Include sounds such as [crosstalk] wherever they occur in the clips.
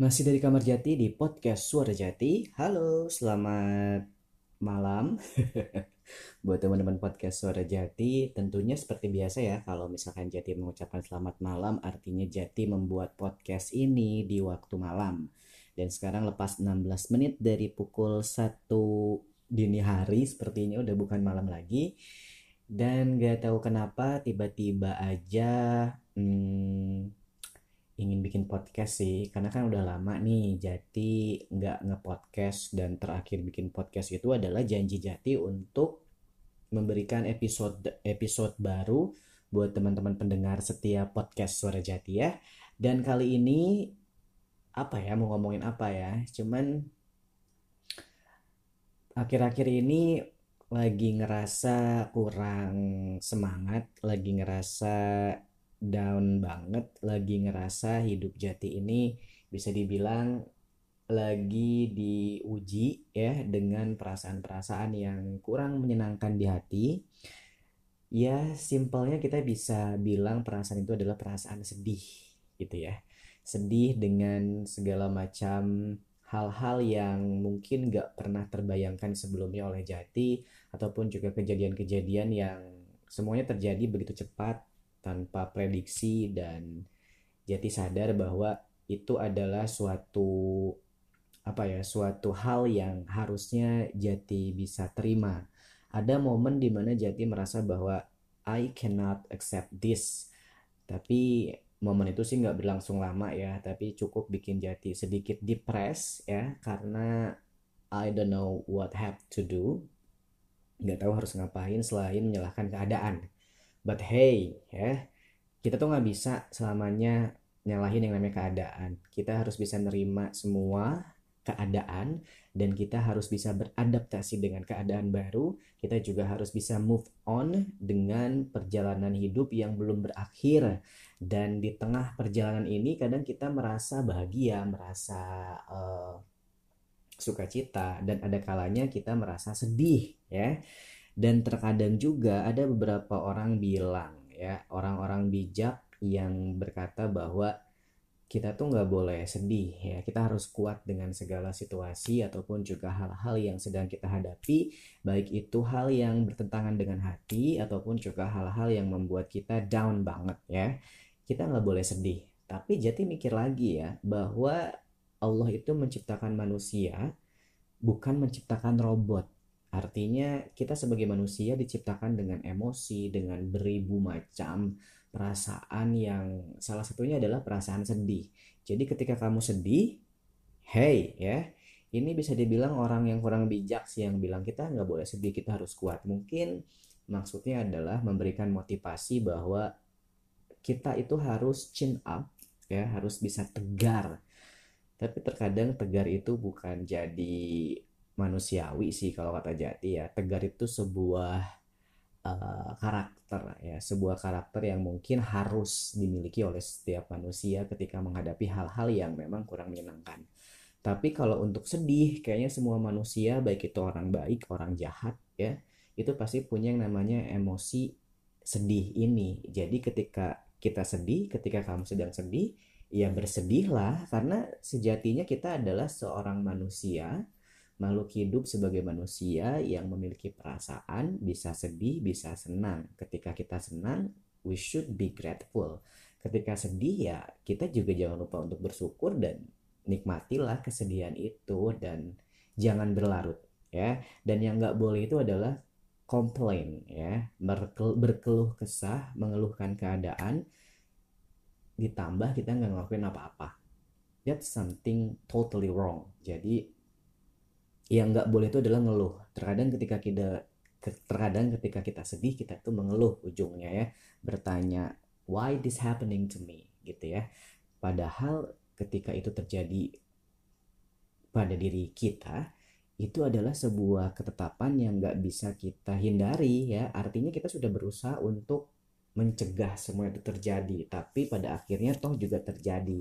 Masih dari Kamar Jati di podcast Suara Jati. Halo, selamat malam. [laughs] Buat teman-teman podcast Suara Jati, tentunya seperti biasa ya, kalau misalkan Jati mengucapkan selamat malam, artinya Jati membuat podcast ini di waktu malam. Dan sekarang lepas 16 menit dari pukul 1 dini hari, sepertinya udah bukan malam lagi. Dan gak tahu kenapa tiba-tiba aja hmm, ingin bikin podcast sih karena kan udah lama nih Jati nggak ngepodcast dan terakhir bikin podcast itu adalah janji Jati untuk memberikan episode episode baru buat teman-teman pendengar setiap podcast Suara Jati ya. Dan kali ini apa ya mau ngomongin apa ya? Cuman akhir-akhir ini lagi ngerasa kurang semangat lagi ngerasa down banget lagi ngerasa hidup jati ini bisa dibilang lagi diuji ya dengan perasaan-perasaan yang kurang menyenangkan di hati. Ya simpelnya kita bisa bilang perasaan itu adalah perasaan sedih gitu ya. Sedih dengan segala macam hal-hal yang mungkin gak pernah terbayangkan sebelumnya oleh Jati ataupun juga kejadian-kejadian yang semuanya terjadi begitu cepat tanpa prediksi dan Jati sadar bahwa itu adalah suatu apa ya suatu hal yang harusnya Jati bisa terima. Ada momen di mana Jati merasa bahwa I cannot accept this. Tapi momen itu sih nggak berlangsung lama ya, tapi cukup bikin Jati sedikit depres ya karena I don't know what have to do. Nggak tahu harus ngapain selain menyalahkan keadaan. But hey, ya, kita tuh nggak bisa selamanya nyalahin yang namanya keadaan. Kita harus bisa nerima semua keadaan dan kita harus bisa beradaptasi dengan keadaan baru. Kita juga harus bisa move on dengan perjalanan hidup yang belum berakhir. Dan di tengah perjalanan ini kadang kita merasa bahagia, merasa uh, sukacita dan ada kalanya kita merasa sedih ya dan terkadang juga ada beberapa orang bilang ya orang-orang bijak yang berkata bahwa kita tuh nggak boleh sedih ya. Kita harus kuat dengan segala situasi ataupun juga hal-hal yang sedang kita hadapi baik itu hal yang bertentangan dengan hati ataupun juga hal-hal yang membuat kita down banget ya. Kita nggak boleh sedih. Tapi Jati mikir lagi ya bahwa Allah itu menciptakan manusia bukan menciptakan robot Artinya kita sebagai manusia diciptakan dengan emosi, dengan beribu macam perasaan yang salah satunya adalah perasaan sedih. Jadi ketika kamu sedih, hey ya, ini bisa dibilang orang yang kurang bijak sih yang bilang kita nggak boleh sedih, kita harus kuat. Mungkin maksudnya adalah memberikan motivasi bahwa kita itu harus chin up, ya harus bisa tegar. Tapi terkadang tegar itu bukan jadi manusiawi sih kalau kata Jati ya. Tegar itu sebuah uh, karakter ya, sebuah karakter yang mungkin harus dimiliki oleh setiap manusia ketika menghadapi hal-hal yang memang kurang menyenangkan. Tapi kalau untuk sedih, kayaknya semua manusia, baik itu orang baik, orang jahat, ya, itu pasti punya yang namanya emosi sedih ini. Jadi ketika kita sedih, ketika kamu sedang sedih, ya bersedihlah karena sejatinya kita adalah seorang manusia makhluk hidup sebagai manusia yang memiliki perasaan bisa sedih bisa senang. Ketika kita senang we should be grateful. Ketika sedih ya kita juga jangan lupa untuk bersyukur dan nikmatilah kesedihan itu dan jangan berlarut ya. Dan yang nggak boleh itu adalah komplain ya. Berkeluh kesah mengeluhkan keadaan ditambah kita nggak ngelakuin apa-apa. That's something totally wrong. Jadi yang nggak boleh itu adalah ngeluh. Terkadang ketika kita terkadang ketika kita sedih kita tuh mengeluh ujungnya ya. Bertanya why this happening to me? gitu ya. Padahal ketika itu terjadi pada diri kita itu adalah sebuah ketetapan yang nggak bisa kita hindari ya. Artinya kita sudah berusaha untuk mencegah semua itu terjadi tapi pada akhirnya toh juga terjadi.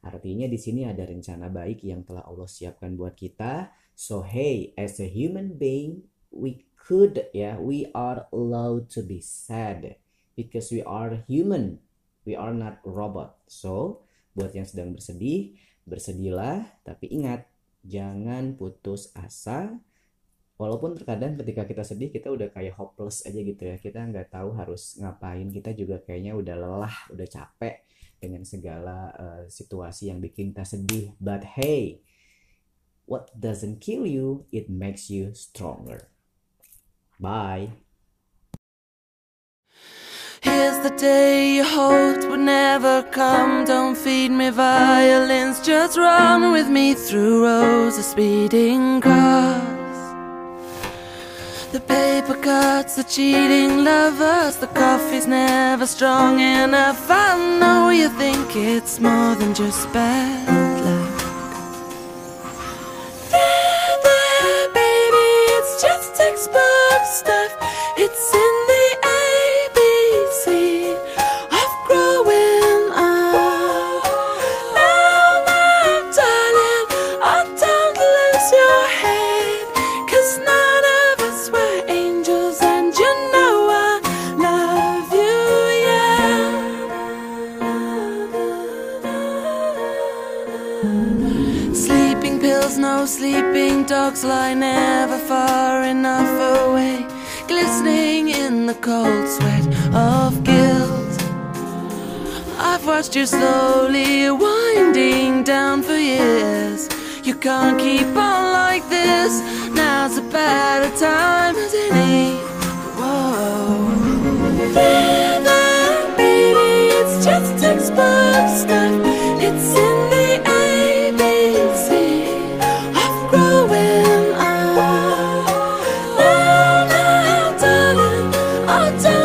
Artinya di sini ada rencana baik yang telah Allah siapkan buat kita So hey, as a human being, we could yeah, we are allowed to be sad because we are human. We are not robot. So, buat yang sedang bersedih, bersedihlah tapi ingat jangan putus asa. Walaupun terkadang ketika kita sedih kita udah kayak hopeless aja gitu ya. Kita nggak tahu harus ngapain. Kita juga kayaknya udah lelah udah capek dengan segala uh, situasi yang bikin kita sedih. But hey what doesn't kill you it makes you stronger bye Here's the day you hoped would never come. Don't feed me violins, just run with me through rows of speeding cars. The paper cuts, the cheating lovers, the coffee's never strong enough. I know you think it's more than just bad dogs lie never far enough away. Glistening in the cold sweat of guilt. I've watched you slowly winding down for years. You can't keep on like this. Now's a better time oh,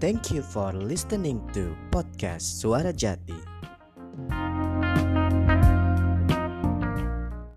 Thank you for listening to podcast Suara Jati.